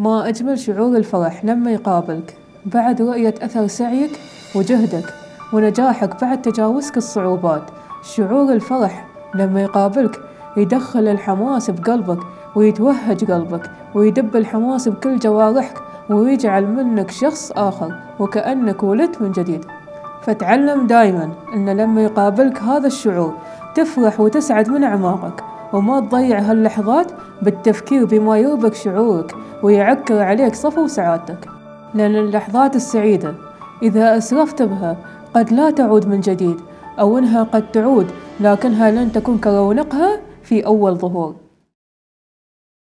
ما أجمل شعور الفرح لما يقابلك. بعد رؤية أثر سعيك وجهدك ونجاحك بعد تجاوزك الصعوبات شعور الفرح لما يقابلك يدخل الحماس بقلبك ويتوهج قلبك ويدب الحماس بكل جوارحك ويجعل منك شخص آخر وكأنك ولدت من جديد. فتعلم دايما أن لما يقابلك هذا الشعور تفرح وتسعد من أعماقك. وما تضيع هاللحظات بالتفكير بما يربك شعورك ويعكر عليك صفو سعادتك لأن اللحظات السعيدة إذا أسرفت بها قد لا تعود من جديد أو إنها قد تعود لكنها لن تكون كرونقها في أول ظهور.